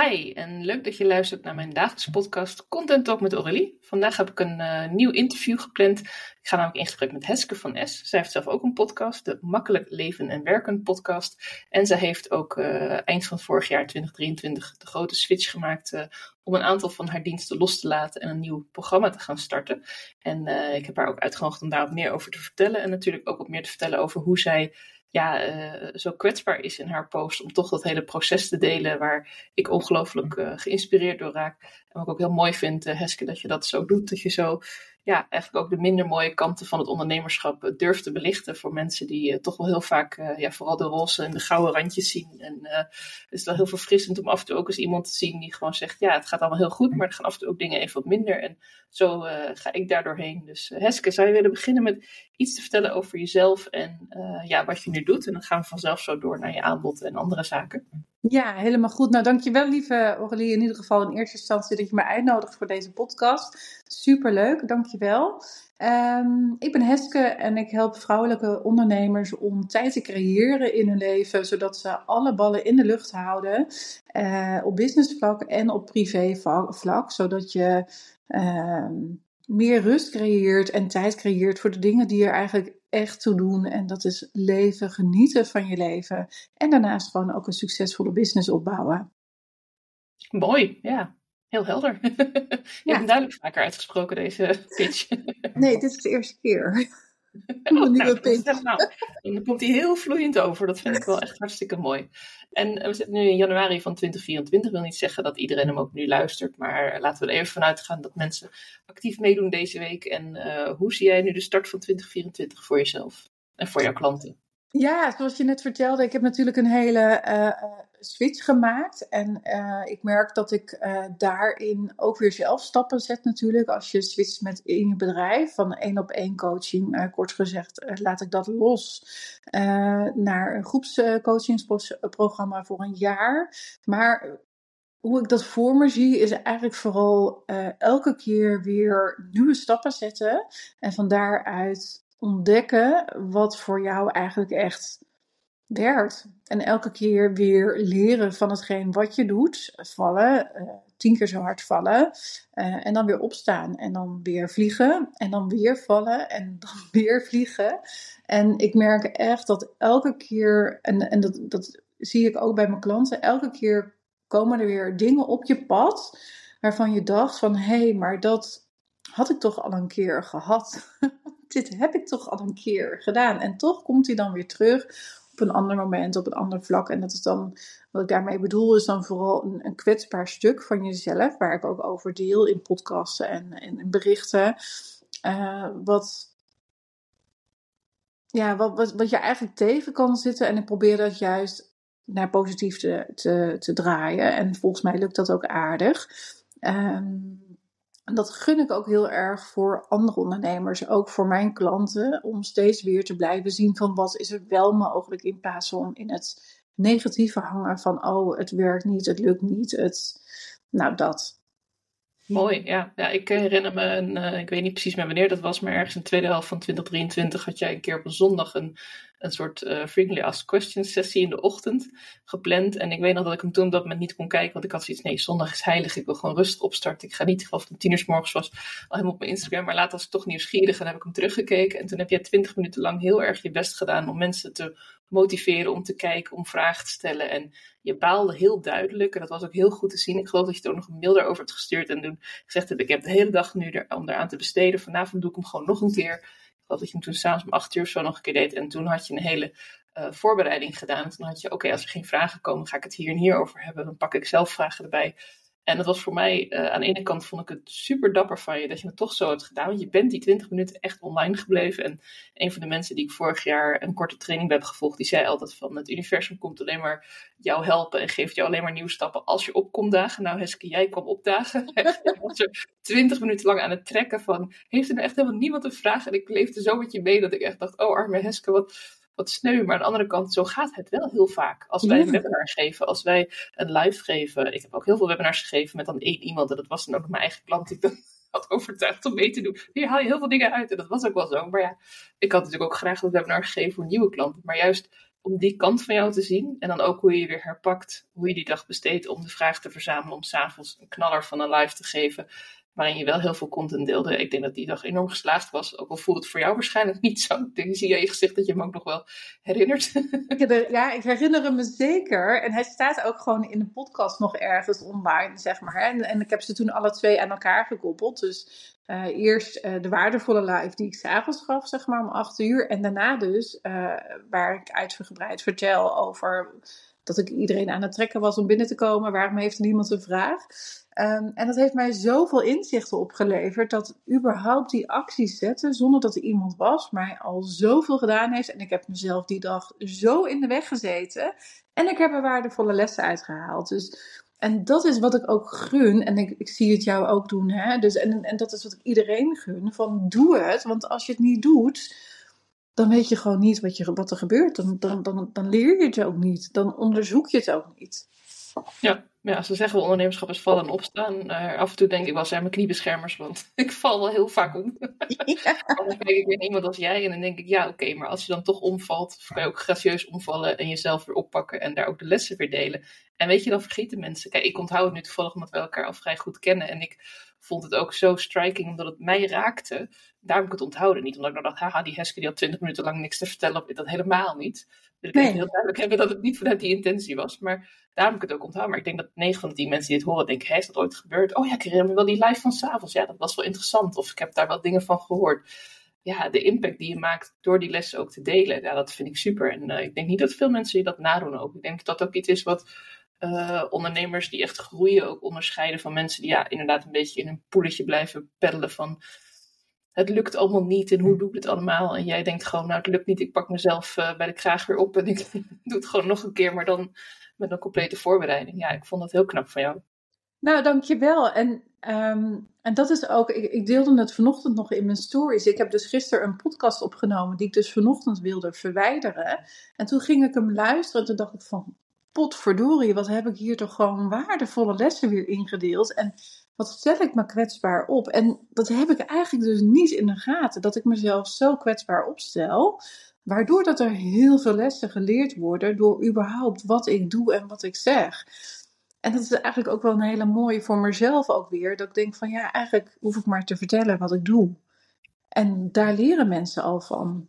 Hi, en leuk dat je luistert naar mijn dagelijkse podcast Content Talk met Aurélie. Vandaag heb ik een uh, nieuw interview gepland. Ik ga namelijk in gesprek met Heske van S. Zij heeft zelf ook een podcast, de Makkelijk Leven en Werken podcast. En zij heeft ook uh, eind van vorig jaar 2023 de grote switch gemaakt uh, om een aantal van haar diensten los te laten en een nieuw programma te gaan starten. En ik heb haar ook uitgenodigd om daar meer over te vertellen en natuurlijk ook wat meer te vertellen over hoe zij ja, uh, zo kwetsbaar is in haar post om toch dat hele proces te delen waar ik ongelooflijk uh, geïnspireerd door raak. En wat ik ook heel mooi vind, uh, Heske, dat je dat zo doet. Dat je zo ja, eigenlijk ook de minder mooie kanten van het ondernemerschap durft te belichten voor mensen die toch wel heel vaak ja, vooral de roze en de gouden randjes zien. En het is wel heel verfrissend om af en toe ook eens iemand te zien die gewoon zegt, ja, het gaat allemaal heel goed, maar er gaan af en toe ook dingen even wat minder. En zo ga ik daar doorheen. Dus Heske, zou je willen beginnen met iets te vertellen over jezelf en ja, wat je nu doet. En dan gaan we vanzelf zo door naar je aanbod en andere zaken. Ja, helemaal goed. Nou, dankjewel lieve Aurélie in ieder geval in eerste instantie dat je me uitnodigt voor deze podcast. Superleuk, dankjewel. Um, ik ben Heske en ik help vrouwelijke ondernemers om tijd te creëren in hun leven, zodat ze alle ballen in de lucht houden uh, op businessvlak en op privévlak, zodat je uh, meer rust creëert en tijd creëert voor de dingen die er eigenlijk echt toe doen. En dat is leven, genieten van je leven. En daarnaast gewoon ook een succesvolle business opbouwen. Mooi, ja. Heel helder. Je ja. hebt duidelijk vaker uitgesproken, deze pitch. nee, dit is de eerste keer. Oh, nou, nou, dan komt hij heel vloeiend over. Dat vind ik wel echt hartstikke mooi. En we zitten nu in januari van 2024. Ik wil niet zeggen dat iedereen hem ook nu luistert. Maar laten we er even vanuit gaan dat mensen actief meedoen deze week. En uh, hoe zie jij nu de start van 2024 voor jezelf en voor jouw klanten? Ja, zoals je net vertelde, ik heb natuurlijk een hele uh, switch gemaakt. En uh, ik merk dat ik daarin ook weer zelf stappen zet natuurlijk. Als je switcht met in je bedrijf van één op één coaching, kort gezegd, laat ik dat los naar een groepscoachingsprogramma voor een jaar. Maar hoe ik dat voor me zie, is eigenlijk vooral elke keer weer nieuwe stappen zetten. En van daaruit ontdekken wat voor jou eigenlijk echt werkt. En elke keer weer leren van hetgeen wat je doet. Vallen, uh, tien keer zo hard vallen. Uh, en dan weer opstaan. En dan weer vliegen. En dan weer vallen. En dan weer vliegen. En ik merk echt dat elke keer, en, en dat, dat zie ik ook bij mijn klanten, elke keer komen er weer dingen op je pad. Waarvan je dacht van, hé, hey, maar dat had ik toch al een keer gehad. dit heb ik toch al een keer gedaan. En toch komt hij dan weer terug op een ander moment, op een ander vlak. En dat is dan, wat ik daarmee bedoel, is dan vooral een, een kwetsbaar stuk van jezelf, waar ik ook over deel in podcasten en, in berichten. Uh, wat, ja, wat, wat, wat je eigenlijk tegen kan zitten. En ik probeer dat juist naar positief te, te, draaien. En volgens mij lukt dat ook aardig. En dat gun ik ook heel erg voor andere ondernemers, ook voor mijn klanten, om steeds weer te blijven zien van wat is er wel mogelijk in plaats van in het negatieve hangen van oh, het werkt niet, het lukt niet, het, nou dat. Mooi, ja. ja ik herinner me, een, uh, ik weet niet precies meer wanneer dat was, maar ergens in de tweede helft van 2023 had jij een keer op een zondag een, een soort uh, frequently asked questions sessie in de ochtend gepland. En ik weet nog dat ik hem toen op dat moment niet kon kijken, want ik had zoiets, nee, zondag is heilig, ik wil gewoon rustig opstarten. Ik ga niet, ik geloof dat tien uur morgens was, al helemaal op mijn Instagram, maar later was ik toch nieuwsgierig en heb ik hem teruggekeken. En toen heb jij twintig minuten lang heel erg je best gedaan om mensen te motiveren om te kijken, om vragen te stellen. En je baalde heel duidelijk. En dat was ook heel goed te zien. Ik geloof dat je er ook nog een mail daarover hebt gestuurd. En toen gezegd hebt, ik heb de hele dag nu er, om eraan te besteden. Vanavond doe ik hem gewoon nog een keer. Dat je hem toen s'avonds om acht uur of zo nog een keer deed. En toen had je een hele uh, voorbereiding gedaan. En toen had je, oké, als er geen vragen komen, ga ik het hier en hier over hebben. Dan pak ik zelf vragen erbij. En dat was voor mij, uh, aan de ene kant vond ik het super dapper van je dat je het toch zo hebt gedaan. Want je bent die 20 minuten echt online gebleven. En een van de mensen die ik vorig jaar een korte training heb gevolgd, die zei altijd van het universum komt alleen maar jou helpen en geeft jou alleen maar nieuwe stappen als je opkomt dagen. Nou Heske, jij kwam opdagen. ik was er 20 minuten lang aan het trekken van, heeft er nou echt helemaal niemand een vraag? En ik leefde zo met je mee dat ik echt dacht, oh arme Heske, wat wat sneu. Maar aan de andere kant, zo gaat het wel heel vaak. Als wij een webinar geven, als wij een live geven. Ik heb ook heel veel webinars gegeven met dan één iemand. En dat was dan ook mijn eigen klant die ik dan had overtuigd om mee te doen. Hier haal je heel veel dingen uit. En dat was ook wel zo. Maar ja, ik had natuurlijk ook graag dat webinar gegeven voor nieuwe klanten. Maar juist om die kant van jou te zien. En dan ook hoe je je weer herpakt, hoe je die dag besteedt om de vraag te verzamelen om s'avonds een knaller van een live te geven waarin je wel heel veel content deelde. Ik denk dat die dag enorm geslaagd was. Ook al voelt het voor jou waarschijnlijk niet zo. Ik zie je je gezicht dat je hem ook nog wel herinnert. Ja, ik herinner me zeker. En hij staat ook gewoon in de podcast nog ergens online, zeg maar. En, en ik heb ze toen alle twee aan elkaar gekoppeld. Dus uh, eerst uh, de waardevolle live die ik s'avonds gaf, zeg maar, om acht uur. En daarna dus, uh, waar ik uitgebreid vertel over dat ik iedereen aan het trekken was om binnen te komen. Waarom heeft niemand een vraag? Um, en dat heeft mij zoveel inzichten opgeleverd dat überhaupt die acties zetten, zonder dat er iemand was, mij al zoveel gedaan heeft. En ik heb mezelf die dag zo in de weg gezeten. En ik heb er waardevolle lessen uitgehaald. Dus, en dat is wat ik ook gun. En ik, ik zie het jou ook doen. Hè? Dus, en, en dat is wat ik iedereen gun. Van doe het. Want als je het niet doet, dan weet je gewoon niet wat, je, wat er gebeurt. Dan, dan, dan, dan leer je het ook niet. Dan onderzoek je het ook niet. Ja, ja, ze zeggen wel ondernemerschap is vallen en opstaan. Uh, af en toe denk ik wel, zijn mijn kniebeschermers, want ik val wel heel vaak om. Ja. dan kijk ik weer iemand als jij en dan denk ik, ja oké, maar als je dan toch omvalt, kan je ook gracieus omvallen en jezelf weer oppakken en daar ook de lessen weer delen. En weet je, dan vergeten mensen. Kijk, ik onthoud het nu toevallig omdat we elkaar al vrij goed kennen en ik vond het ook zo striking omdat het mij raakte. Daar heb ik het onthouden. Niet omdat ik nou dacht, haha, die Heske die had twintig minuten lang niks te vertellen. Dat helemaal niet. Ik nee. heel duidelijk hebben dat het niet vanuit die intentie was. Maar daarom heb ik het ook onthouden. Maar ik denk dat negen van de tien mensen die dit horen denken, hé, is dat ooit gebeurd? Oh ja, ik herinner me wel die live van s'avonds. Ja, dat was wel interessant. Of ik heb daar wel dingen van gehoord. Ja, de impact die je maakt door die lessen ook te delen, ja, dat vind ik super. En uh, ik denk niet dat veel mensen je dat nadoen ook. Ik denk dat dat ook iets is wat uh, ondernemers die echt groeien ook onderscheiden van mensen die ja, inderdaad een beetje in een poeletje blijven peddelen van het lukt allemaal niet en hoe doe ik het allemaal? En jij denkt gewoon, nou het lukt niet, ik pak mezelf uh, bij de kraag weer op en ik doe het gewoon nog een keer, maar dan met een complete voorbereiding. Ja, ik vond dat heel knap van jou. Nou, dankjewel. En, um, en dat is ook, ik, ik, deelde het vanochtend nog in mijn stories. Ik heb dus gisteren een podcast opgenomen die ik dus vanochtend wilde verwijderen. En toen ging ik hem luisteren en toen dacht ik van, potverdorie, wat heb ik hier toch gewoon waardevolle lessen weer ingedeeld. En wat stel ik me kwetsbaar op? En dat heb ik eigenlijk dus niet in de gaten, dat ik mezelf zo kwetsbaar opstel. Waardoor dat er heel veel lessen geleerd worden door überhaupt wat ik doe en wat ik zeg. En dat is eigenlijk ook wel een hele mooie voor mezelf ook weer. Dat ik denk van ja, eigenlijk hoef ik maar te vertellen wat ik doe. En daar leren mensen al van.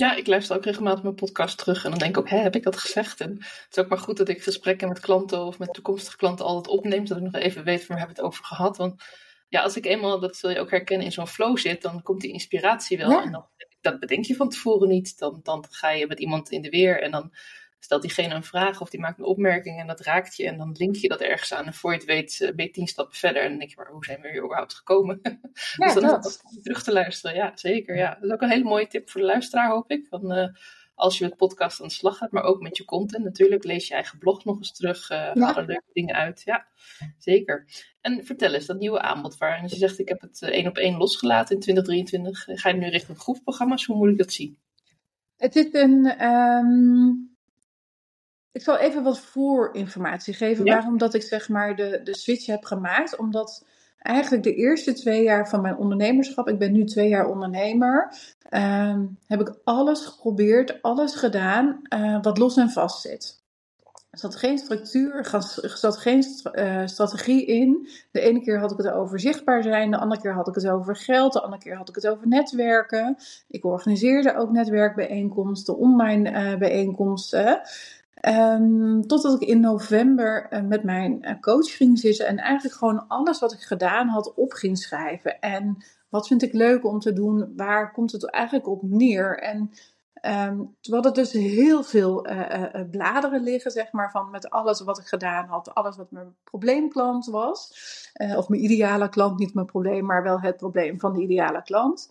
Ja, ik luister ook regelmatig mijn podcast terug en dan denk ik ook, hè, heb ik dat gezegd? En het is ook maar goed dat ik gesprekken met klanten of met toekomstige klanten altijd opneem, zodat ik nog even weet van waar hebben we het over gehad. Want ja, als ik eenmaal, dat zul je ook herkennen, in zo'n flow zit, dan komt die inspiratie wel. En dan, dat bedenk je van tevoren niet. Dan, dan ga je met iemand in de weer en dan stelt diegene een vraag of die maakt een opmerking en dat raakt je en dan link je dat ergens aan en voor je het weet eh, ben je tien stappen verder en dan denk je maar hoe zijn we hier überhaupt gekomen? Ja, dus dan dat. is het terug te luisteren. Ja, zeker. Ja. Dat is ook een hele mooie tip voor de luisteraar hoop ik. Van, uh, als je met podcast aan de slag gaat, maar ook met je content natuurlijk. Lees je eigen blog nog eens terug, uh, ja. er leuke dingen uit. Ja, zeker. En vertel eens, dat nieuwe aanbod waarin je zegt ik heb het één op één losgelaten in 2023. Ga je nu richting groepprogramma's? Hoe moet ik dat zien? Het is een, um, ik zal even wat voorinformatie geven. Waarom dat ik zeg maar de, de switch heb gemaakt. Omdat eigenlijk de eerste twee jaar van mijn ondernemerschap, ik ben nu twee jaar ondernemer, uh, heb ik alles geprobeerd, alles gedaan uh, wat los en vast zit. Er zat geen structuur, er zat geen uh, strategie in. De ene keer had ik het over zichtbaar zijn, de andere keer had ik het over geld, de andere keer had ik het over netwerken. Ik organiseerde ook netwerkbijeenkomsten, online uh, bijeenkomsten. Um, totdat ik in november uh, met mijn uh, coach ging zitten en eigenlijk gewoon alles wat ik gedaan had op ging schrijven. En wat vind ik leuk om te doen? Waar komt het eigenlijk op neer? En um, we hadden dus heel veel uh, bladeren liggen, zeg maar, van met alles wat ik gedaan had. Alles wat mijn probleemklant was. of mijn ideale klant, niet mijn probleem, maar wel het probleem van de ideale klant.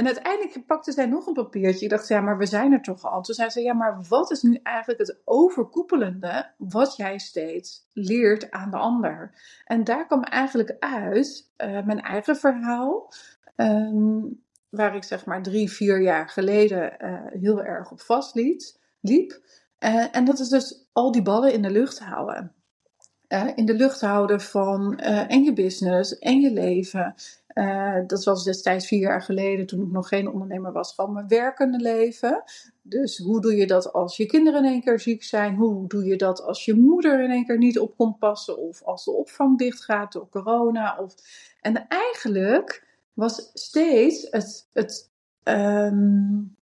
En uiteindelijk pakte zij nog een papiertje. Ik dacht, ja, maar we zijn er toch al. Toen zei ze, ja, maar wat is nu eigenlijk het overkoepelende wat jij steeds leert aan de ander? En daar kwam eigenlijk uit uh, mijn eigen verhaal. Um, waar ik zeg maar drie, vier jaar geleden uh, heel erg op vastliep. Liep. Uh, en dat is dus al die ballen in de lucht houden. in de lucht houden van en je business en je leven Uh, dat was destijds vier jaar geleden, toen ik nog geen ondernemer was, gewoon mijn werkende leven. Dus hoe doe je dat als je kinderen in één keer ziek zijn? Hoe doe je dat als je moeder in één keer niet op komt passen? Of als de opvang dichtgaat door corona? Of... En eigenlijk was steeds het, het, um,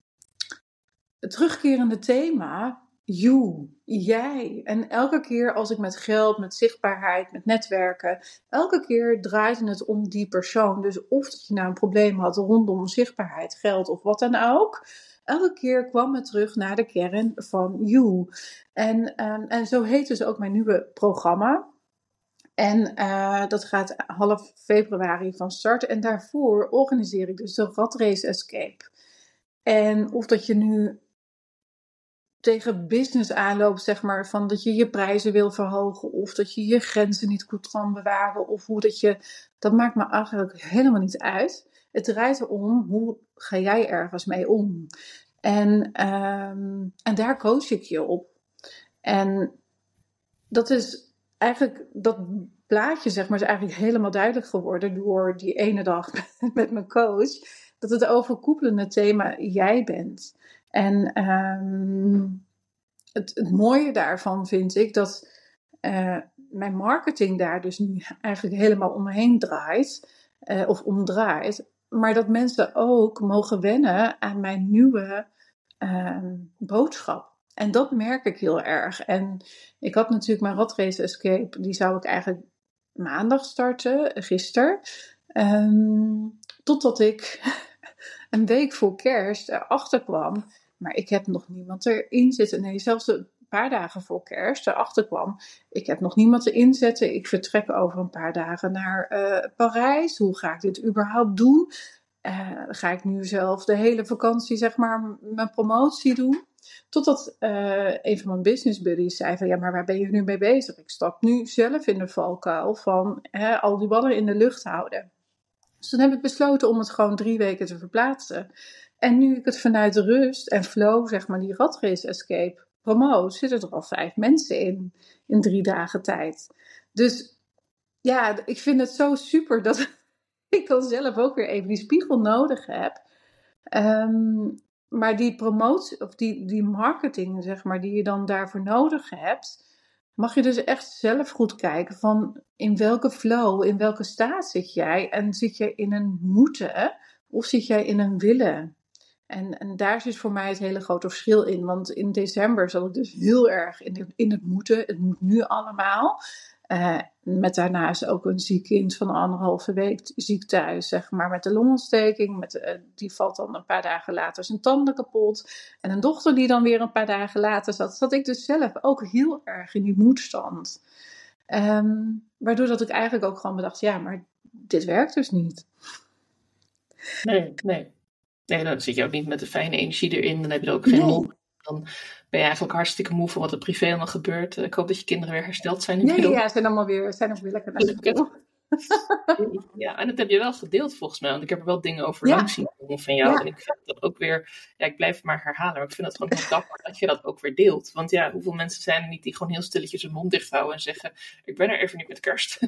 het terugkerende thema you, jij. En elke keer als ik met geld, met zichtbaarheid, met netwerken, elke keer draaide het om die persoon. Dus of dat je nou een probleem had rondom zichtbaarheid, geld of wat dan ook. Elke keer kwam het terug naar de kern van you. En, ehm, en zo heet dus ook mijn nieuwe programma. En uh, dat gaat half februari van start. En daarvoor organiseer ik dus de Ratrace Escape. En of dat je nu tegen business aanloopt, zeg maar, van dat je je prijzen wil verhogen of dat je je grenzen niet goed kan bewaren of hoe dat je, dat maakt me eigenlijk helemaal niet uit. Het draait erom, hoe ga jij ergens mee om? En, um, en daar coach ik je op. En dat is eigenlijk, dat plaatje zeg maar, is eigenlijk helemaal duidelijk geworden door die ene dag met mijn coach. Dat het overkoepelende thema jij bent. En um, het, het, mooie daarvan vind ik dat uh, mijn marketing daar dus nu eigenlijk helemaal omheen draait. Uh, of omdraait. Maar dat mensen ook mogen wennen aan mijn nieuwe uh, boodschap. En dat merk ik heel erg. En ik had natuurlijk mijn ratrace escape. Die zou ik eigenlijk maandag starten, gisteren. Um, totdat ik een week voor kerst erachter kwam maar ik heb nog niemand erin zitten. Nee, zelfs een paar dagen voor kerst erachter kwam. Ik heb nog niemand erin zetten. Ik vertrek over een paar dagen naar uh, Parijs. Hoe ga ik dit überhaupt doen? Uh, ga ik nu zelf de hele vakantie, zeg maar, mijn promotie doen? Totdat uh, een van mijn business buddies zei van, ja, maar waar ben je nu mee bezig? Ik stap nu zelf in de valkuil van hè, al die ballen in de lucht houden. Dus toen heb ik besloten om het gewoon drie weken te verplaatsen. En nu ik het vanuit rust en flow, zeg maar, die ratrace escape promote, zitten er al vijf mensen in, in drie dagen tijd. Dus ja, ik vind het zo super dat ik dan zelf ook weer even die spiegel nodig heb. Um, maar die promotie, of die, die marketing, zeg maar, die je dan daarvoor nodig hebt, mag je dus echt zelf goed kijken van in welke flow, in welke staat zit jij? En zit je in een moeten of zit jij in een willen? En, en daar zit voor mij het hele grote verschil in. Want in december zat ik dus heel erg in, in het moeten. Het moet nu allemaal. Uh, met daarnaast ook een ziek kind van anderhalve week ziek thuis, zeg maar, met de longontsteking. Met, uh, die valt dan een paar dagen later zijn tanden kapot. En een dochter die dan weer een paar dagen later zat. Zat ik dus zelf ook heel erg in die moedstand. Um, waardoor dat ik eigenlijk ook gewoon bedacht, ja, maar dit werkt dus niet. Nee, nee. Nee, dan zit je ook niet met de fijne energie erin. Dan heb je er ook geen lol. Dan ben je eigenlijk hartstikke moe van wat er privé allemaal gebeurt. Ik hoop dat je kinderen weer hersteld zijn. Nee, ja, ze zijn allemaal weer, zijn ook weer lekker naar school. ja, en dat heb je wel gedeeld volgens mij. Want ik heb er wel dingen over ja. langs zien komen van jou. En ik vind dat ook weer, ja, ik blijf het maar herhalen. Maar ik vind het gewoon heel dapper dat je dat ook weer deelt. Want ja, hoeveel mensen zijn er niet die gewoon heel stilletjes hun mond dicht houden en zeggen: Ik ben er even niet met kerst.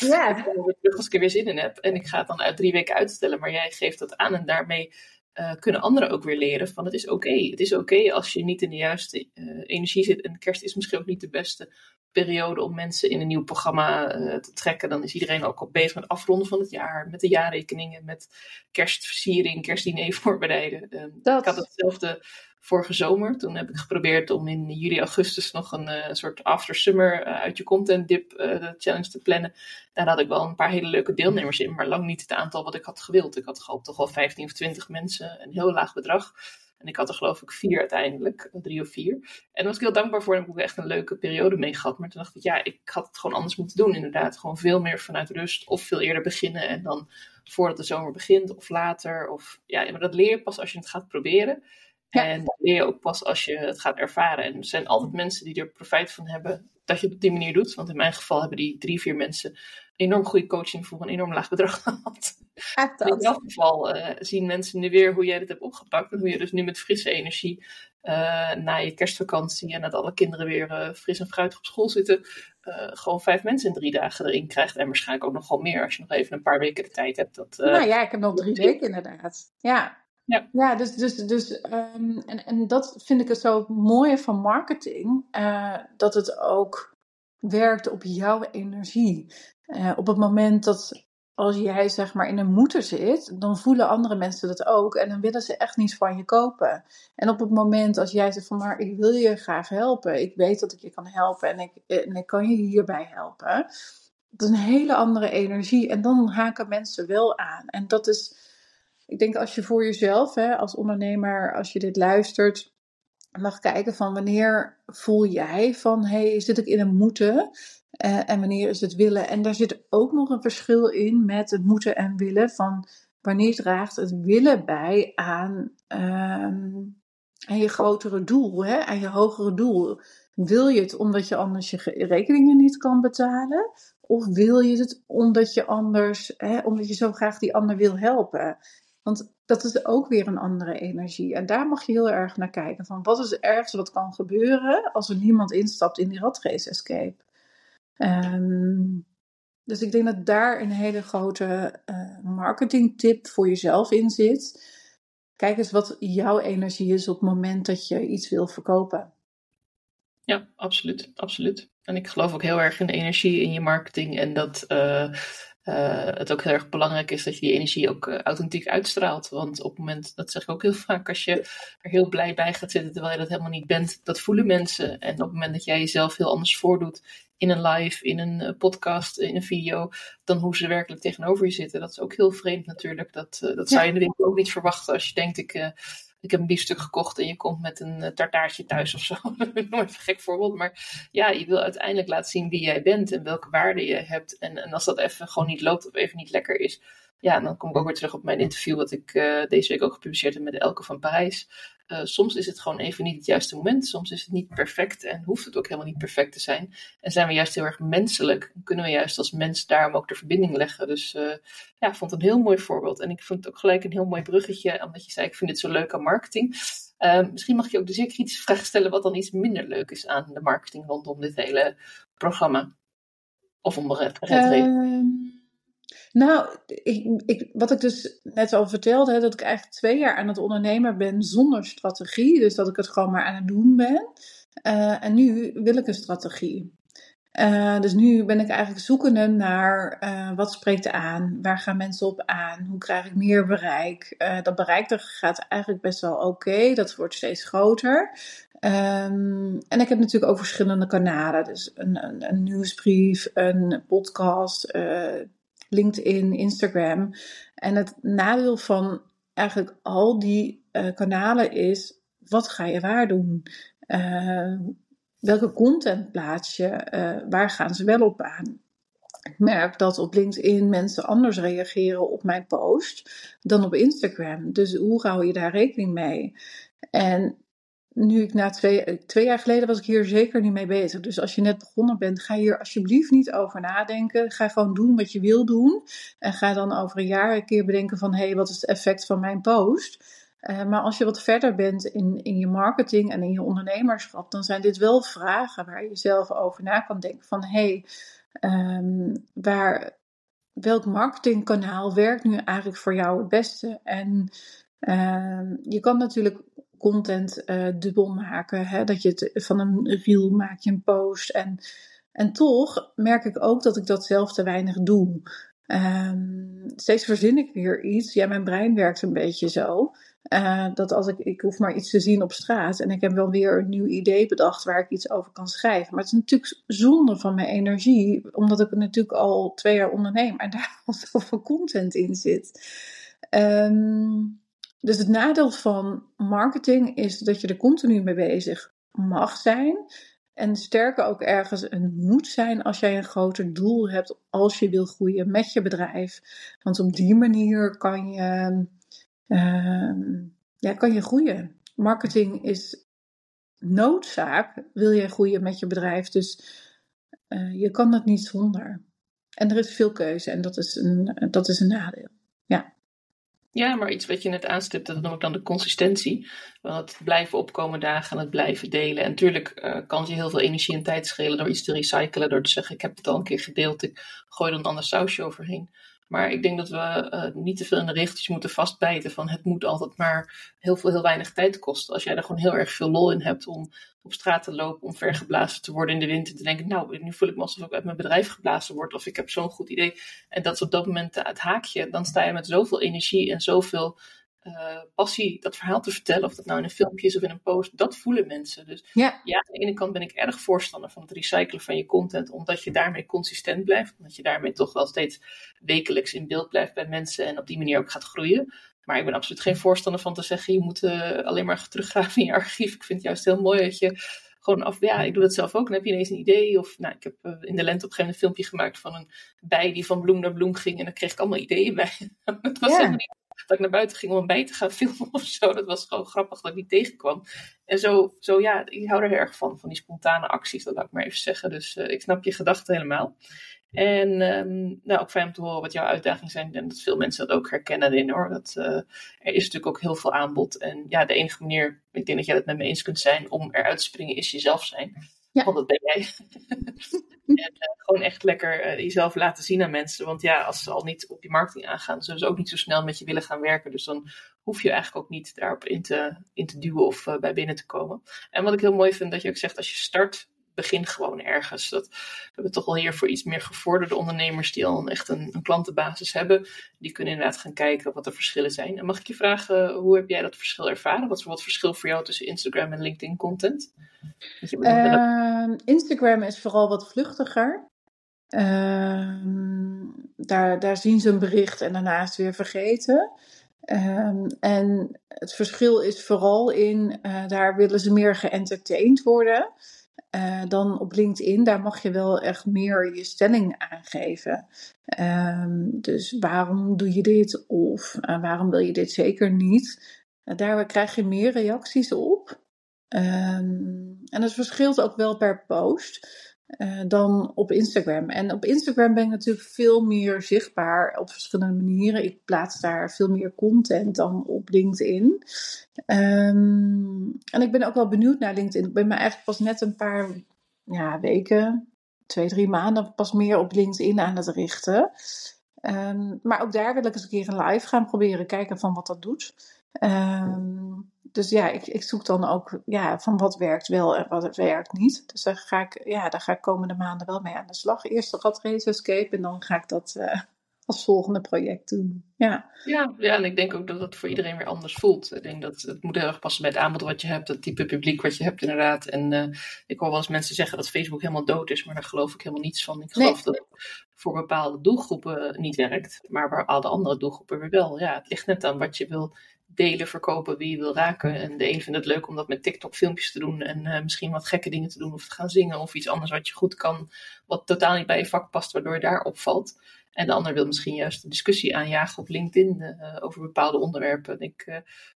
Ja. ik ben er terug als ik er weer zin in heb. En ik ga het dan uit drie weken uitstellen. Maar jij geeft dat aan en daarmee uh, kunnen anderen ook weer leren van het is oké. Het is oké als je niet in de juiste uh, energie zit. En kerst is misschien ook niet de beste periode om mensen in een nieuw programma uh, te trekken. Dan is iedereen ook al bezig met afronden van het jaar, met de jaarrekeningen, met kerstversiering, kerstdiner voorbereiden. Ik had hetzelfde vorige zomer. Toen heb ik geprobeerd om in juli, augustus nog een uh, soort after summer uh, uit je content dip uh, challenge te plannen. Daar had ik wel een paar hele leuke deelnemers in, maar lang niet het aantal wat ik had gewild. Ik had gehoopt toch wel 15 of 20 mensen, een heel laag bedrag. En ik had er geloof ik vier uiteindelijk, drie of vier. En daar was ik heel dankbaar voor. En heb ik echt een leuke periode mee gehad. Maar toen dacht ik, ja, ik had het gewoon anders moeten doen inderdaad. Gewoon veel meer vanuit rust of veel eerder beginnen. En dan voordat de zomer begint of later. Of, ja, maar dat leer je pas als je het gaat proberen. En dat leer je ook pas als je het gaat ervaren. En er zijn altijd mensen die er profijt van hebben. dat je het op die manier doet. Want in mijn geval hebben die drie, vier mensen enorm goede coaching voor een enorm laag bedrag gehad. In elk geval uh, zien mensen nu weer hoe jij dit hebt opgepakt. En hoe je dus nu met frisse energie uh, na je kerstvakantie en dat alle kinderen weer uh, fris en fruitig op school zitten, gewoon vijf mensen in drie dagen erin krijgt. En waarschijnlijk ook nog wel meer als je nog even een paar weken de tijd hebt. Dat, nou ja, ik heb nog drie weken inderdaad. Ja. Ja, ja dus, dus, dus um, en, en dat vind ik het zo mooie van marketing, dat het ook werkt op jouw energie. Uh, op het moment dat als jij zeg maar in een moeten zit, dan voelen andere mensen dat ook en dan willen ze echt niets van je kopen. En op het moment als jij zegt van maar ik wil je graag helpen, ik weet dat ik je kan helpen en ik, en ik kan je hierbij helpen. Dat is een hele andere energie en dan haken mensen wel aan. En dat is, ik denk als je voor jezelf, hè, als ondernemer, als je dit luistert, mag kijken van wanneer voel jij van hey, zit ik in een moeten? Uh, en wanneer is het willen? En daar zit ook nog een verschil in met het moeten en willen. Van wanneer draagt het willen bij aan, uh, aan je grotere doel, hè? aan je hogere doel. Wil je het omdat je anders je rekeningen niet kan betalen? Of wil je het omdat je anders, hè, omdat je zo graag die ander wil helpen? Want dat is ook weer een andere energie. En daar mag je heel erg naar kijken. Van wat is ergste wat kan gebeuren als er niemand instapt in die ratrace escape? Um, dus ik denk dat daar een hele grote uh, marketingtip voor jezelf in zit. Kijk eens wat jouw energie is op het moment dat je iets wil verkopen. Ja, absoluut, absoluut. En ik geloof ook heel erg in de energie in je marketing en dat uh, uh, het ook heel erg belangrijk is dat je die energie ook uh, authentiek uitstraalt. Want op het moment, dat zeg ik ook heel vaak, als je er heel blij bij gaat zitten terwijl je dat helemaal niet bent, dat voelen mensen. En op het moment dat jij jezelf heel anders voordoet in een live, in een uh, podcast, in een video, dan hoe ze werkelijk tegenover je zitten. Dat is ook heel vreemd natuurlijk. Dat, dat zou je in de winkel ook niet verwachten als je denkt, ik ik heb een biefstuk gekocht en je komt met een uh, tartaartje thuis of zo. Nooit een gek voorbeeld. Maar ja, je wil uiteindelijk laten zien wie jij bent en welke waarden je hebt. En, en als dat even gewoon niet loopt of even niet lekker is, ja, dan kom ik ook weer terug op mijn interview, wat ik uh, deze week ook gepubliceerd heb met Elke van Parijs. Uh, soms is het gewoon even niet het juiste moment. Soms is het niet perfect en hoeft het ook helemaal niet perfect te zijn. En zijn we juist heel erg menselijk. kunnen we juist als mens daarom ook de verbinding leggen. Dus uh, ja, ik vond het een heel mooi voorbeeld. En ik vond het ook gelijk een heel mooi bruggetje. Omdat je zei, ik vind dit zo leuk aan marketing. Misschien mag je ook de zeer kritische vraag stellen wat dan iets minder leuk is aan de marketing rondom dit hele programma. Of om ehm, nou, ik, ik, wat ik dus net al vertelde, dat ik eigenlijk twee jaar aan het ondernemen ben zonder strategie. Dus dat ik het gewoon maar aan het doen ben. Uh, en nu wil ik een strategie. Uh, dus nu ben ik eigenlijk zoekende naar uh, wat spreekt aan, waar gaan mensen op aan, hoe krijg ik meer bereik. dat bereik gaat eigenlijk best wel oké, dat wordt steeds groter. Um, en ik heb natuurlijk ook verschillende kanalen, dus een, een nieuwsbrief, een podcast, LinkedIn, Instagram. En het nadeel van eigenlijk al die uh, kanalen is, wat ga je waar doen? Uh, welke content plaats je? Uh, waar gaan ze wel op aan? Ik merk dat op LinkedIn mensen anders reageren op mijn post dan op Instagram. Dus hoe hou je daar rekening mee? En nu ik na twee, twee jaar geleden was ik hier zeker niet mee bezig. Dus als je net begonnen bent, ga hier alsjeblieft niet over nadenken. Ga gewoon doen wat je wil doen. En ga dan over een jaar een keer bedenken van, hé, hey, wat is het effect van mijn post? Uh, maar als je wat verder bent in, in je marketing en in je ondernemerschap, dan zijn dit wel vragen waar je zelf over na kan denken. Van hé, hey, um, waar, welk marketingkanaal werkt nu eigenlijk voor jou het beste? En uh, je kan natuurlijk content uh, dubbel maken. Hè? Dat je het van een reel maak je een post. En, en toch merk ik ook dat ik dat zelf te weinig doe. Um, steeds verzin ik weer iets. Ja, mijn brein werkt een beetje zo. Uh, dat als ik, ik hoef maar iets te zien op straat en ik heb wel weer een nieuw idee bedacht waar ik iets over kan schrijven. Maar het is natuurlijk zonde van mijn energie, omdat ik natuurlijk al twee jaar onderneem en daar al zoveel content in zit. Um, dus het nadeel van marketing is dat je er continu mee bezig mag zijn. En sterker ook ergens een moet zijn als jij een groter doel hebt als je wil groeien met je bedrijf. Want op die manier kan je, uh, ja, kan je groeien. Marketing is noodzaak, wil je groeien met je bedrijf. Dus je kan dat niet zonder. En er is veel keuze en dat is een, dat is een nadeel. Ja. Ja, maar iets wat je net aanstipt, dat noem ik dan de consistentie. Want het blijven opkomen dagen en het blijven delen. En natuurlijk uh, kan je heel veel energie en tijd schelen door iets te recyclen. Door te zeggen, ik heb het al een keer gedeeld, ik gooi er een ander sausje overheen. Maar ik denk dat we uh, niet te veel in de regeltjes moeten vastbijten van het moet altijd maar heel veel, heel weinig tijd kosten. Als jij er gewoon heel erg veel lol in hebt om op straat te lopen, om vergeblazen te worden in de wind en te denken, nou, nu voel ik me alsof ik uit mijn bedrijf geblazen word of ik heb zo'n goed idee. En dat is op dat moment het haakje. Dan sta je met zoveel energie en zoveel uh, passie dat verhaal te vertellen, of dat nou in een filmpje is of in een post, dat voelen mensen. Dus ja. ja, aan de ene kant ben ik erg voorstander van het recyclen van je content, omdat je daarmee consistent blijft, omdat je daarmee toch wel steeds wekelijks in beeld blijft bij mensen en op die manier ook gaat groeien. Maar ik ben absoluut geen voorstander van te zeggen, je moet uh, alleen maar teruggraven in je archief. Ik vind het juist heel mooi dat je gewoon af, ja, ik doe dat zelf ook. Dan heb je ineens een idee. Of nou, ik heb uh, in de lente op een gegeven moment een filmpje gemaakt van een bij die van bloem naar bloem ging. En dan kreeg ik allemaal ideeën bij. het was ja. helemaal niet dat ik naar buiten ging om bij te gaan filmen of zo. Dat was gewoon grappig dat ik niet tegenkwam. En zo, zo ja, ik hou er erg van, van die spontane acties, dat laat ik maar even zeggen. Dus uh, ik snap je gedachten helemaal. En um, nou, ook fijn om te horen wat jouw uitdagingen zijn. En dat veel mensen dat ook herkennen in hoor. Dat, uh, er is natuurlijk ook heel veel aanbod. En ja, de enige manier, ik denk dat jij het met me eens kunt zijn, om eruit te springen, is jezelf zijn. Ja. Want dat ben jij. en uh, gewoon echt lekker uh, jezelf laten zien aan mensen. Want ja, als ze al niet op die marketing aangaan, zullen ze ook niet zo snel met je willen gaan werken. Dus dan hoef je eigenlijk ook niet daarop in te, in te duwen of uh, bij binnen te komen. En wat ik heel mooi vind, dat je ook zegt, als je start, begin gewoon ergens. Dat, we hebben toch al hier voor iets meer gevorderde ondernemers die al echt een, een, klantenbasis hebben. Die kunnen inderdaad gaan kijken wat de verschillen zijn. En mag ik je vragen, hoe heb jij dat verschil ervaren? Wat is het verschil voor jou tussen Instagram en LinkedIn content? Uh, Instagram is vooral wat vluchtiger. Uh, daar, daar zien ze een bericht en daarna is het weer vergeten. Um, en het verschil is vooral in, uh, daar willen ze meer geëntertained worden. Uh, dan op LinkedIn, daar mag je wel echt meer je stelling aangeven. Um, dus waarom doe je dit of uh, waarom wil je dit zeker niet? Uh, daar krijg je meer reacties op. Um, en het verschilt ook wel per post. Uh, dan op Instagram. En op Instagram ben ik natuurlijk veel meer zichtbaar op verschillende manieren. Ik plaats daar veel meer content dan op LinkedIn. Um, en ik ben ook wel benieuwd naar LinkedIn. Ik ben me eigenlijk pas net een paar ja, weken, twee, drie maanden pas meer op LinkedIn aan het richten. Um, maar ook daar wil ik eens een keer een live gaan proberen, kijken van wat dat doet. Um, dus ja, ik, ik zoek dan ook ja, van wat werkt wel en wat werkt niet. Dus daar ga ik, ja, daar ga ik komende maanden wel mee aan de slag. Eerst de Race Escape en dan ga ik dat uh, als volgende project doen. Ja. Ja, ja, en ik denk ook dat het voor iedereen weer anders voelt. Ik denk dat het moet heel erg passen bij het aanbod wat je hebt, het type publiek wat je hebt inderdaad. En uh, ik hoor wel eens mensen zeggen dat Facebook helemaal dood is, maar daar geloof ik helemaal niets van. Ik geloof nee. dat het voor bepaalde doelgroepen niet werkt, maar waar alle andere doelgroepen weer wel. Ja, het ligt net aan wat je wil delen, verkopen, wie je wil raken. En de een vindt het leuk om dat met TikTok filmpjes te doen en uh, misschien wat gekke dingen te doen of te gaan zingen of iets anders wat je goed kan, wat totaal niet bij je vak past, waardoor je daar opvalt. En de ander wil misschien juist een discussie aanjagen op LinkedIn uh, over bepaalde onderwerpen. ik uh,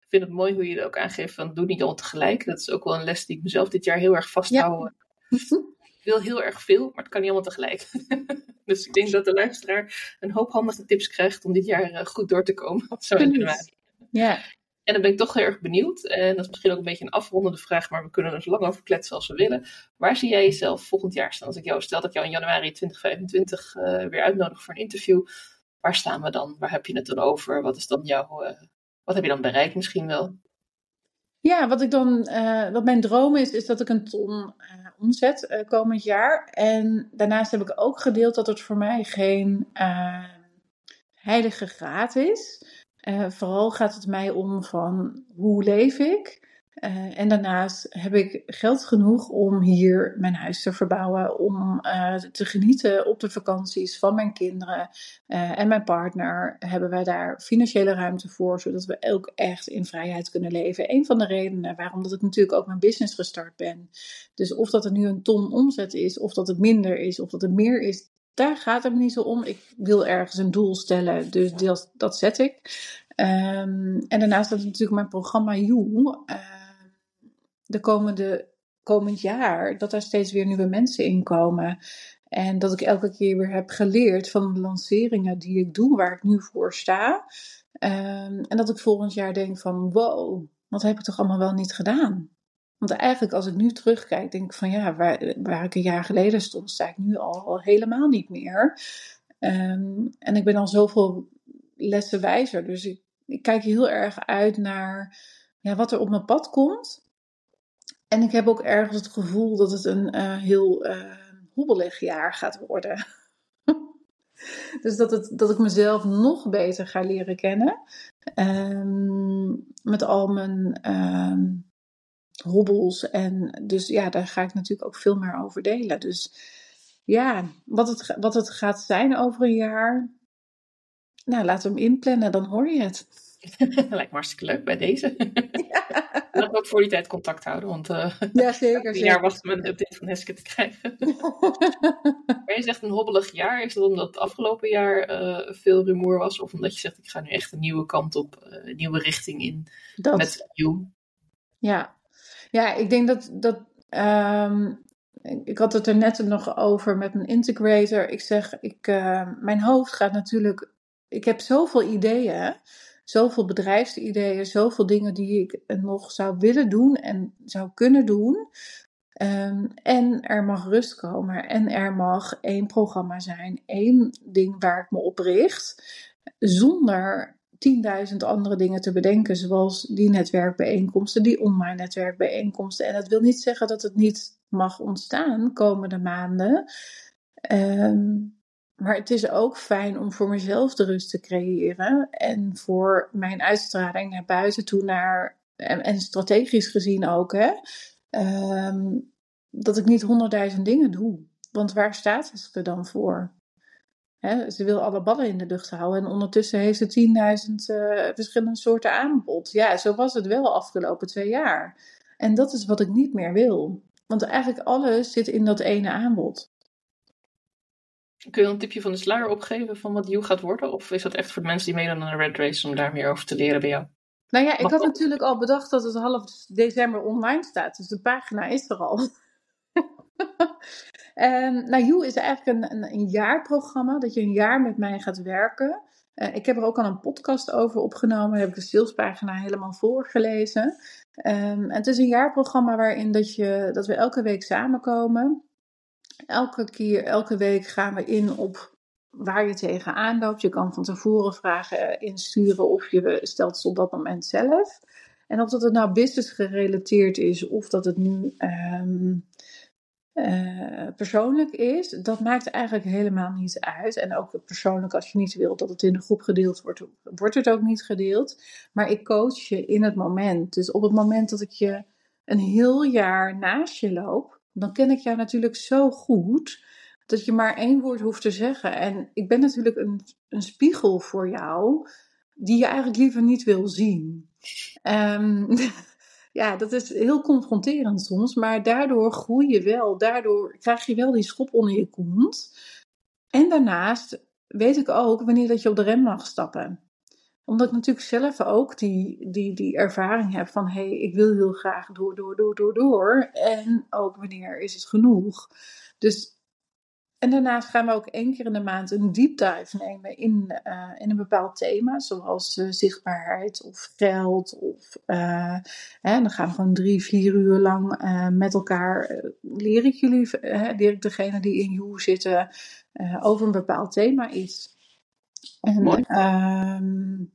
vind het mooi hoe je er ook aangeeft van doe niet al tegelijk. Dat is ook wel een les die ik mezelf dit jaar heel erg vasthoud. Ja. Ik wil heel erg veel, maar het kan niet allemaal tegelijk. dus ik denk dat de luisteraar een hoop handige tips krijgt om dit jaar goed door te komen. Ja. En dan ben ik toch heel erg benieuwd. En dat is misschien ook een beetje een afrondende vraag, maar we kunnen er zo lang over kletsen als we willen. Waar zie jij jezelf volgend jaar staan? Als ik jou stel dat ik jou in januari 2025 uh, weer uitnodig voor een interview, waar staan we dan? Waar heb je het dan over? Wat is dan jouw, uh, wat heb je dan bereikt misschien wel? Ja, wat ik dan, uh, wat mijn droom is, is dat ik een ton omzet komend jaar. En daarnaast heb ik ook gedeeld dat het voor mij geen heilige graad is. Uh, vooral gaat het mij om van hoe leef ik? Uh, en daarnaast heb ik geld genoeg om hier mijn huis te verbouwen, om uh, te genieten op de vakanties van mijn kinderen en mijn partner. Hebben wij daar financiële ruimte voor, zodat we ook echt in vrijheid kunnen leven. Een van de redenen waarom dat ik natuurlijk ook mijn business gestart ben. Dus of dat er nu een ton omzet is, of dat het minder is, of dat het meer is, daar gaat het me niet zo om. Ik wil ergens een doel stellen, dus dat, dat zet ik. Um, en daarnaast is natuurlijk mijn programma You. Uh, de komende, komend jaar, dat er steeds weer nieuwe mensen in komen. En dat ik elke keer weer heb geleerd van de lanceringen die ik doe, waar ik nu voor sta. Ehm, en dat ik volgend jaar denk van wow, wat heb ik toch allemaal wel niet gedaan? Want eigenlijk als ik nu terugkijk, denk ik van ja, waar, waar ik een jaar geleden stond, sta ik nu al, helemaal niet meer. Ehm, en ik ben al zoveel lessen wijzer. Dus ik, ik kijk heel erg uit naar ja, wat er op mijn pad komt. En ik heb ook ergens het gevoel dat het een uh, heel uh, hobbelig jaar gaat worden. dus dat, het, dat ik mezelf nog beter ga leren kennen. Um, met al mijn hobbels. En dus ja, daar ga ik natuurlijk ook veel meer over delen. Dus ja, wat het, wat het gaat zijn over een jaar. Nou, laten we hem inplannen, dan hoor je het. Lijkt me hartstikke leuk bij deze. Ja. Laten we ook voor die tijd contact houden, want uh, ja, zeker, een jaar wachten met een update van Heske te krijgen. maar je zegt een hobbelig jaar. Is dat omdat het afgelopen jaar uh, veel rumoer was? Of omdat je zegt, ik ga nu echt een nieuwe kant op, uh, een nieuwe richting in dat. met You? Ja. Ja, ik denk dat, dat um, ik had het er net nog over met mijn integrator. Ik zeg, ik, mijn hoofd gaat natuurlijk. Ik heb zoveel ideeën zoveel bedrijfsideeën, zoveel dingen die ik nog zou willen doen en zou kunnen doen. Um, en er mag rust komen en er mag één programma zijn, één ding waar ik me op richt, zonder 10.000 andere dingen te bedenken, zoals die netwerkbijeenkomsten, die online netwerkbijeenkomsten. En dat wil niet zeggen dat het niet mag ontstaan komende maanden. Um, maar het is ook fijn om voor mezelf de rust te creëren. En voor mijn uitstraling naar buiten toe naar. En, en strategisch gezien ook, hè. Um, dat ik niet honderdduizend dingen doe. Want waar staat ze er dan voor? Ze wil alle ballen in de lucht houden. En ondertussen heeft ze 10.000 uh, verschillende soorten aanbod. Ja, zo was het wel afgelopen twee jaar. En dat is wat ik niet meer wil. Want eigenlijk alles zit in dat ene aanbod. Kun je een tipje van de sluier opgeven van wat You gaat worden? Of is dat echt voor de mensen die meedoen aan de Red Race om daar meer over te leren bij jou? Nou ja, ik had natuurlijk al bedacht dat het half december online staat. Dus de pagina is er al. Um, nou, You is eigenlijk een, een, jaarprogramma. Dat je een jaar met mij gaat werken. Uh, ik heb er ook al een podcast over opgenomen. Daar heb ik de salespagina helemaal voorgelezen. Um, en het is een jaarprogramma waarin dat, je, dat we elke week samenkomen. Elke keer, elke week gaan we in op waar je tegenaan loopt. Je kan van tevoren vragen insturen of je stelt het op dat moment zelf. En of dat het nou business gerelateerd is of dat het nu um, uh, persoonlijk is, dat maakt eigenlijk helemaal niet uit. En ook persoonlijk, als je niet wilt dat het in de groep gedeeld wordt, wordt het ook niet gedeeld. Maar ik coach je in het moment. Dus op het moment dat ik je een heel jaar naast je loop, dan ken ik jou natuurlijk zo goed dat je maar één woord hoeft te zeggen. En ik ben natuurlijk een, een spiegel voor jou, die je eigenlijk liever niet wil zien. Um, ja, dat is heel confronterend soms, maar daardoor groei je wel. Daardoor krijg je wel die schop onder je kont. En daarnaast weet ik ook wanneer dat je op de rem mag stappen omdat ik natuurlijk zelf ook die, die, die ervaring heb van hé, hey, ik wil heel graag door, door, door, door, door. En ook wanneer is het genoeg. Dus, en daarnaast gaan we ook één keer in de maand een deep dive nemen in, uh, in een bepaald thema, zoals uh, zichtbaarheid of geld. Of, uh, hè, dan gaan we gewoon drie, vier uur lang met elkaar, leer ik jullie, leer ik degene die in You zitten, over een bepaald thema iets. En, uh,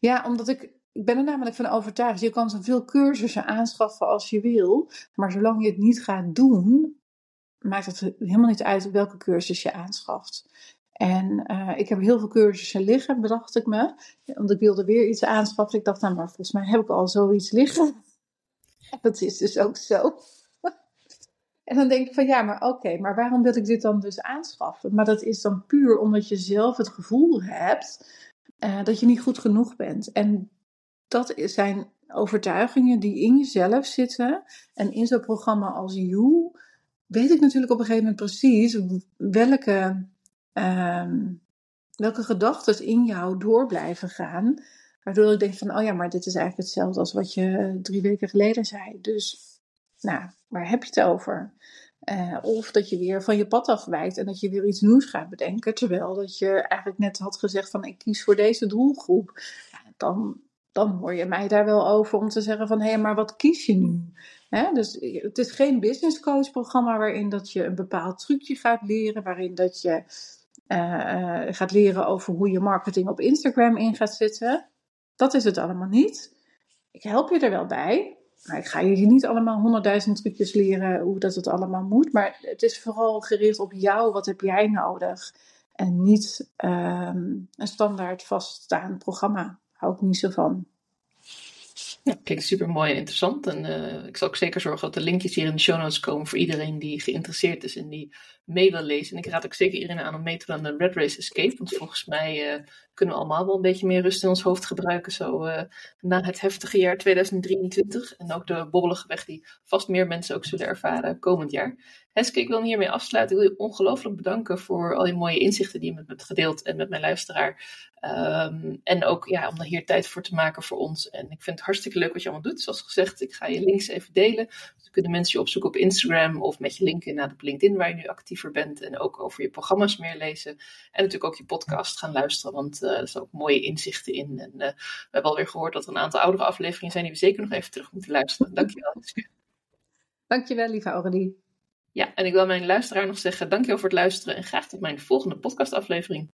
ja, omdat ik, ik ben er namelijk van overtuigd. Je kan zoveel cursussen aanschaffen als je wil. Maar zolang je het niet gaat doen, maakt het helemaal niet uit welke cursus je aanschaft. En uh, ik heb heel veel cursussen liggen, bedacht ik me. Want ik wilde weer iets aanschaffen. Ik dacht, nou, maar volgens mij heb ik al zoiets liggen. Dat is dus ook zo. En dan denk ik van ja, maar oké, maar waarom wil ik dit dan dus aanschaffen? Maar dat is dan puur omdat je zelf het gevoel hebt uh, dat je niet goed genoeg bent. En dat zijn overtuigingen die in jezelf zitten. En in zo'n programma als You weet ik natuurlijk op een gegeven moment precies welke, uh, welke gedachten in jou door blijven gaan. Waardoor ik denk van, oh ja, maar dit is eigenlijk hetzelfde als wat je drie weken geleden zei. Dus, nou, waar heb je het over? Uh, of dat je weer van je pad afwijkt en dat je weer iets nieuws gaat bedenken. Terwijl dat je eigenlijk net had gezegd van ik kies voor deze doelgroep. Dan, dan hoor je mij daar wel over om te zeggen van hé, hey, maar wat kies je nu? dus het is geen business coach programma waarin dat je een bepaald trucje gaat leren, waarin dat je uh, gaat leren over hoe je marketing op Instagram in gaat zetten. Dat is het allemaal niet. Ik help je er wel bij. Maar ik ga je niet allemaal honderdduizend trucjes leren hoe dat het allemaal moet. Maar het is vooral gericht op jou. Wat heb jij nodig? En niet um, een standaard vaststaand programma. Hou ik niet zo van. Ja, klinkt super mooi en interessant. En uh, ik zal ook zeker zorgen dat de linkjes hier in de show notes komen voor iedereen die geïnteresseerd is en die mee wil lezen. En ik raad ook zeker iedereen aan om mee te doen aan de Red Race Escape. Want volgens mij uh, kunnen we allemaal wel een beetje meer rust in ons hoofd gebruiken. Zo uh, na het heftige jaar 2023. En ook de bobbelige weg die vast meer mensen ook zullen ervaren komend jaar. Heske, ik wil hiermee afsluiten. Ik wil je ongelooflijk bedanken voor al die mooie inzichten die je met me hebt gedeeld en met mijn luisteraar. Um, en ook ja, om hier tijd voor te maken voor ons. En ik vind het hartstikke leuk wat je allemaal doet. Zoals gezegd, ik ga je links even delen. Kunnen mensen je opzoeken op Instagram of met je linken naar op LinkedIn waar je nu actiever bent. En ook over je programma's meer lezen. En natuurlijk ook je podcast gaan luisteren, want uh, er zijn ook mooie inzichten in. En uh, we hebben alweer gehoord dat er een aantal oudere afleveringen zijn die we zeker nog even terug moeten luisteren. Dankjewel. Dankjewel, lieve Aurélie. Ja, en ik wil mijn luisteraar nog zeggen, dankjewel voor het luisteren en graag tot mijn volgende podcastaflevering.